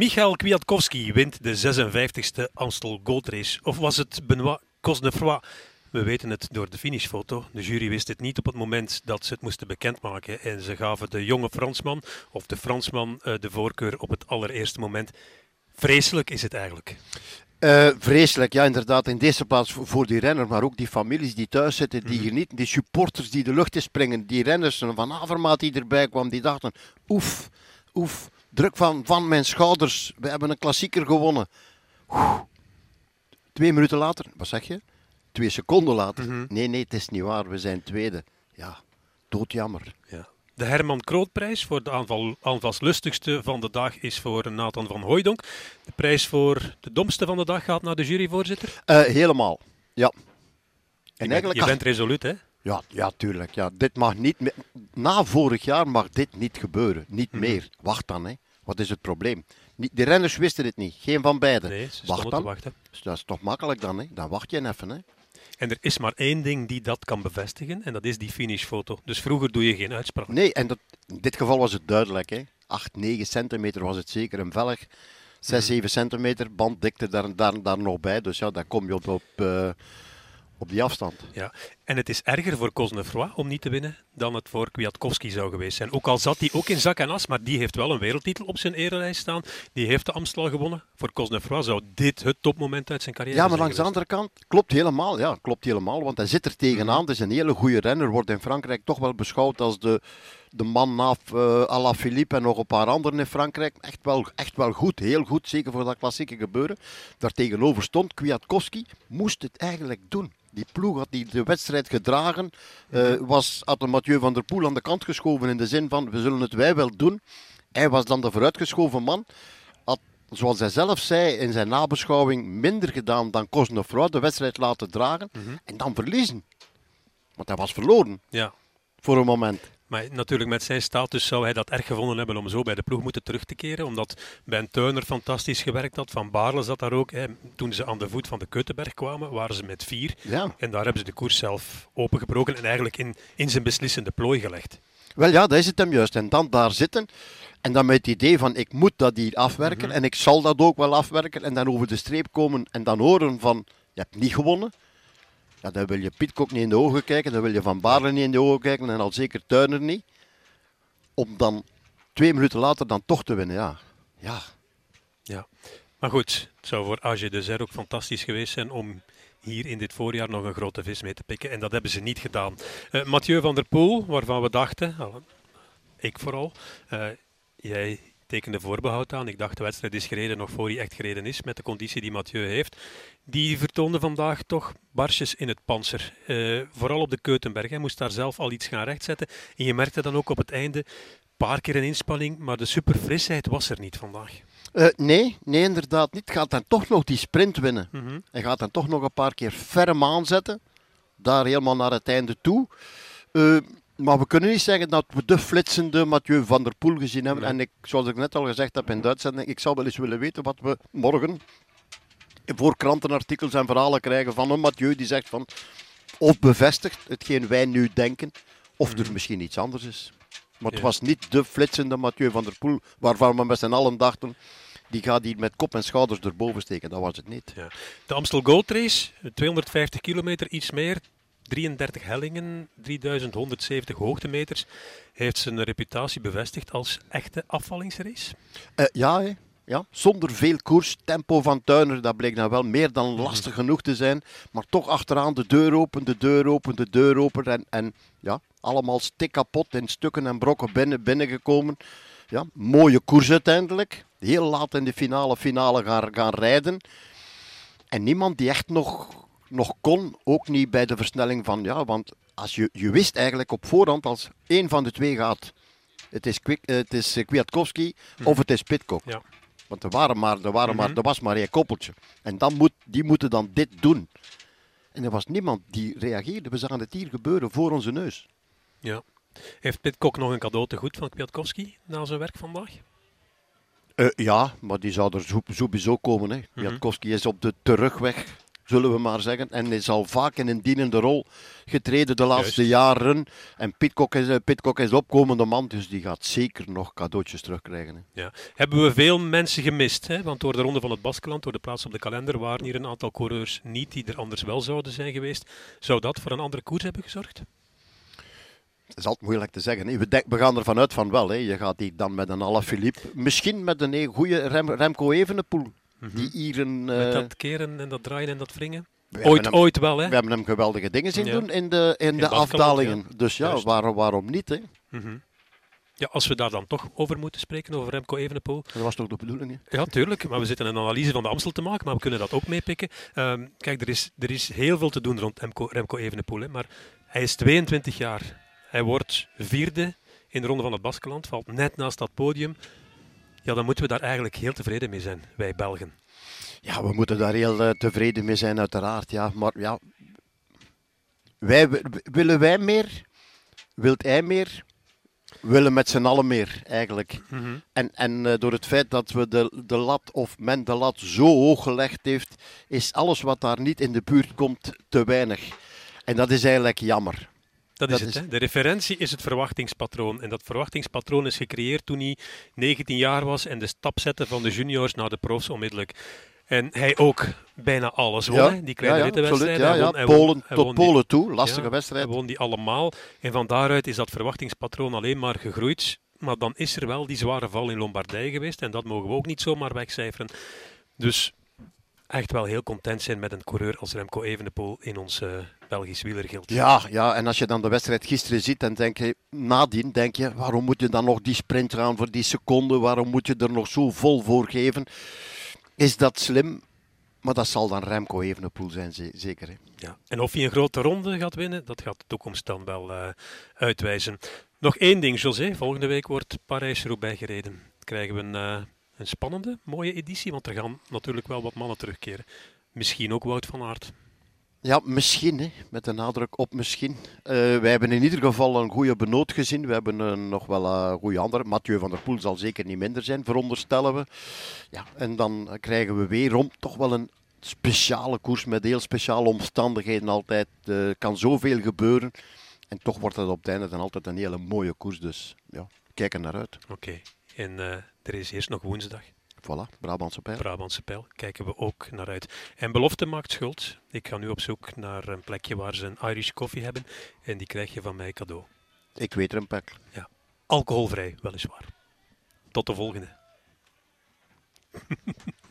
Michael Kwiatkowski wint de 56e Amstel Gold Race. Of was het Benoit Cosnefroy? We weten het door de finishfoto. De jury wist het niet op het moment dat ze het moesten bekendmaken. En ze gaven de jonge Fransman, of de Fransman, eh, de voorkeur op het allereerste moment. Vreselijk is het eigenlijk. Uh, vreselijk, ja, inderdaad. In deze plaats voor die renner, maar ook die families die thuis zitten, die mm genieten, die supporters die de lucht in springen, die renners van Avermaat die erbij kwam, die dachten: oef, oef, druk van, van mijn schouders, we hebben een klassieker gewonnen. Twee minuten later, wat zeg je? Twee seconden later. Mhm. Nee, nee, het is niet waar, we zijn tweede. Ja, doodjammer. Ja. De Herman Krootprijs voor de aanval, aanvalslustigste van de dag is voor Nathan van Hooijdonk. De prijs voor de domste van de dag gaat naar de juryvoorzitter? Uh, helemaal, ja. En je, eigenlijk, je bent resoluut, hè? Ja, ja, tuurlijk. Ja. Dit mag niet meer. Na vorig jaar mag dit niet gebeuren. Niet mhm. meer. Wacht dan, hè. Wat is het probleem? De renners wisten het niet. Geen van beiden. Nee, wacht dan. Wachten. Dus dat is toch makkelijk dan, hè? Dan wacht je even, hè. En er is maar één ding die dat kan bevestigen, en dat is die finishfoto. Dus vroeger doe je geen uitspraak. Nee, en dat, in dit geval was het duidelijk. Hè. 8, 9 centimeter was het zeker een velg. 6, 7 mhm. centimeter banddikte daar, daar, daar nog bij. Dus ja, daar kom je op, op uh, op die afstand. Ja, en het is erger voor Cosnefroy om niet te winnen dan het voor Kwiatkowski zou geweest zijn. Ook al zat hij ook in zak en as, maar die heeft wel een wereldtitel op zijn erelijst staan. Die heeft de Amstel gewonnen. Voor Cosnefroy zou dit het topmoment uit zijn carrière zijn. Ja, maar langs de andere kant klopt helemaal. Ja, klopt helemaal, want hij zit er tegenaan. Het is een hele goede renner. Wordt in Frankrijk toch wel beschouwd als de, de man na uh, Alaphilippe en nog een paar anderen in Frankrijk. Echt wel, echt wel goed, heel goed. Zeker voor dat klassieke gebeuren. Daartegenover stond Kwiatkowski. Moest het eigenlijk doen. Die ploeg had die de wedstrijd gedragen. Uh, was, had Mathieu van der Poel aan de kant geschoven in de zin van we zullen het wij wel doen. Hij was dan de vooruitgeschoven man. Had, zoals hij zelf zei in zijn nabeschouwing, minder gedaan dan Cosnefroy de wedstrijd laten dragen. Mhm. En dan verliezen. Want hij was verloren. Ja. Voor een moment. Maar natuurlijk met zijn status zou hij dat erg gevonden hebben om zo bij de ploeg moeten terug te keren. Omdat Ben Turner fantastisch gewerkt had. Van Baarle zat daar ook. Hè. Toen ze aan de voet van de Keutenberg kwamen, waren ze met vier. Ja. En daar hebben ze de koers zelf opengebroken en eigenlijk in, in zijn beslissende plooi gelegd. Wel ja, dat is het hem juist. En dan daar zitten. En dan met het idee van ik moet dat hier afwerken. Mhm. En ik zal dat ook wel afwerken. En dan over de streep komen en dan horen van je hebt niet gewonnen. Ja, dan wil je Pitcock niet in de ogen kijken, dan wil je Van Baarle niet in de ogen kijken en al zeker Turner niet. Om dan twee minuten later dan toch te winnen, ja. Ja. ja. Maar goed, het zou voor AG de Zer ook fantastisch geweest zijn om hier in dit voorjaar nog een grote vis mee te pikken. En dat hebben ze niet gedaan. Uh, Mathieu van der Poel, waarvan we dachten, ik vooral, uh, jij tekende voorbehoud aan. Ik dacht de wedstrijd is gereden nog voor hij echt gereden is met de conditie die Mathieu heeft. Die vertoonde vandaag toch barsjes in het panzer. Uh, vooral op de Keutenberg. Hij moest daar zelf al iets gaan rechtzetten. En je merkte dan ook op het einde een paar keer een inspanning, maar de superfrisheid was er niet vandaag. Uh, nee, nee, inderdaad niet. Gaat dan toch nog die sprint winnen. Mm En gaat dan toch nog een paar keer ferm aanzetten. Daar helemaal naar het einde toe. Uh, maar we kunnen niet zeggen dat we de flitsende Mathieu van der Poel gezien hebben. En ik, zoals ik net al gezegd heb in Duitsland, ik zou wel eens willen weten wat we morgen voor krantenartikels en verhalen krijgen van een Mathieu die zegt van of bevestigt hetgeen wij nu denken, of er mhm. misschien iets anders is. Maar het was niet de flitsende Mathieu van der Poel waarvan we met z'n allen dachten die gaat hier met kop en schouders erboven steken. Dat was het niet. Ja. De Amstel Gold Race, 250 kilometer, iets meer. 33 hellingen, 3170 hoogtemeters. Heeft zijn reputatie bevestigd als echte afvallingsrace? Uh, ja, ja, zonder veel koers. Tempo van Tuiner, dat bleek nou wel meer dan mhm. lastig genoeg te zijn. Maar toch achteraan de deur open, de deur open, de deur open. En, en ja, allemaal stik kapot in stukken en brokken binnen, binnengekomen. Ja, mooie koers uiteindelijk. Heel laat in de finale, finale gaan, gaan rijden. En niemand die echt nog nog kon, ook niet bij de versnelling van, ja, want als je, je wist eigenlijk op voorhand als één van de twee gaat, het is, Kwik, eh, het is Kwiatkowski mhm. of het is Pitcock. Ja. Want er, waren maar, er, waren maar, mhm. er was maar één koppeltje. En dan moet, die moeten dan dit doen. En er was niemand die reageerde. We zagen het hier gebeuren voor onze neus. Ja. Heeft Pitcock nog een cadeau te goed van Kwiatkowski na zijn werk vandaag? Uh, ja, maar die zou er sowieso komen. Hè. Mm Kwiatkowski is op de terugweg zullen we maar zeggen. En is al vaak in een dienende rol getreden de laatste jaren. En Pitcock is, Pitcock is de opkomende man, dus die gaat zeker nog cadeautjes terugkrijgen. Hè. Ja. Hebben we veel mensen gemist? Hè? Want door de Ronde van het Baskeland, door de plaats op de kalender, waren hier een aantal coureurs niet die er anders wel zouden zijn geweest. Zou dat voor een andere koers hebben gezorgd? Het is altijd moeilijk te zeggen. Hè. We, denk, we gaan ervan uit van wel. Hè. Je gaat die dan met een Alaphilippe, misschien met een goede Rem, Remco Evenepoel. Mm Die hier een... Met eh, dat keren en dat draaien en dat wringen? Ooit, ooit wel, hè? We hebben hem geweldige dingen zien doen in de, in, de afdalingen. Dus ja, waarom, waarom niet, hè? Mm Ja, als we daar dan toch over moeten spreken, over Remco Evenepoel. Dat was toch de bedoeling, hè? Ja, tuurlijk. Maar we zitten een analyse van de Amstel te maken, maar we kunnen dat ook meepikken. Um, kijk, er is, er is heel veel te doen rond Remco, Remco Evenepoel, hè, maar hij is 22 jaar. Hij wordt vierde in de Ronde van het Baskeland, valt net naast dat podium. Ja, dan moeten we daar eigenlijk heel tevreden mee zijn, wij Belgen. Ja, we moeten daar heel uh, tevreden mee zijn, uiteraard. Ja. Maar ja, wij, willen wij meer? Wilt hij meer? willen met z'n allen meer, eigenlijk. Mm -hmm. En, en uh, door het feit dat we de, de lat, of men de lat zo hoog gelegd heeft, is alles wat daar niet in de buurt komt te weinig. En dat is eigenlijk jammer. Dat, is het. Hè? De referentie is het verwachtingspatroon. En dat verwachtingspatroon is gecreëerd toen hij 19 jaar was en de stap zette van de juniors naar de profs onmiddellijk. En hij ook bijna alles won, ja, die kleine ja, ja, rittenwedstrijden. Ja, ja. Polen, tot Polen toe, lastige wedstrijd. Hij won die allemaal. En van daaruit is dat verwachtingspatroon alleen maar gegroeid. Maar dan is er wel die zware val in Lombardije geweest. En dat mogen we ook niet zomaar wegcijferen. Dus echt wel heel content zijn met een coureur als Remco Evenepoel in ons uh, Belgisch wielergild. Ja, ja, en als je dan de wedstrijd gisteren ziet, dan denk je, nadien denk je, waarom moet je dan nog die sprint gaan voor die seconde? Waarom moet je er nog zo vol voor geven? Is dat slim? Maar dat zal dan Remco Evenepoel zijn, zeker. Hè? Ja. En of hij een grote ronde gaat winnen, dat gaat de toekomst dan wel uh, uitwijzen. Nog één ding, José. Volgende week wordt Parijs-Roubaix gereden. Krijgen we een... Uh, een spannende, mooie editie, want er gaan natuurlijk wel wat mannen terugkeren. Misschien ook Wout van Aert. Ja, misschien, hè, met de nadruk op misschien. Uh, wij hebben in ieder geval een goede benoot gezien. We hebben uh, nog wel een goede andere. Mathieu van der Poel zal zeker niet minder zijn, veronderstellen we. Ja, en dan krijgen we weerom toch wel een speciale koers met heel speciale omstandigheden altijd. Er uh, kan zoveel gebeuren. En toch wordt het op het einde dan altijd een hele mooie koers. Dus ja, kijk er naar uit. Oké, en eh, er is eerst nog woensdag. Voilà, Brabantse pijl. Brabantse pijl, kijken we ook naar uit. En belofte maakt schuld. Ik ga nu op zoek naar een plekje waar ze een Irish coffee hebben. En die krijg je van mij cadeau. Ik weet er een pak. Ja, alcoholvrij, weliswaar. Tot de volgende.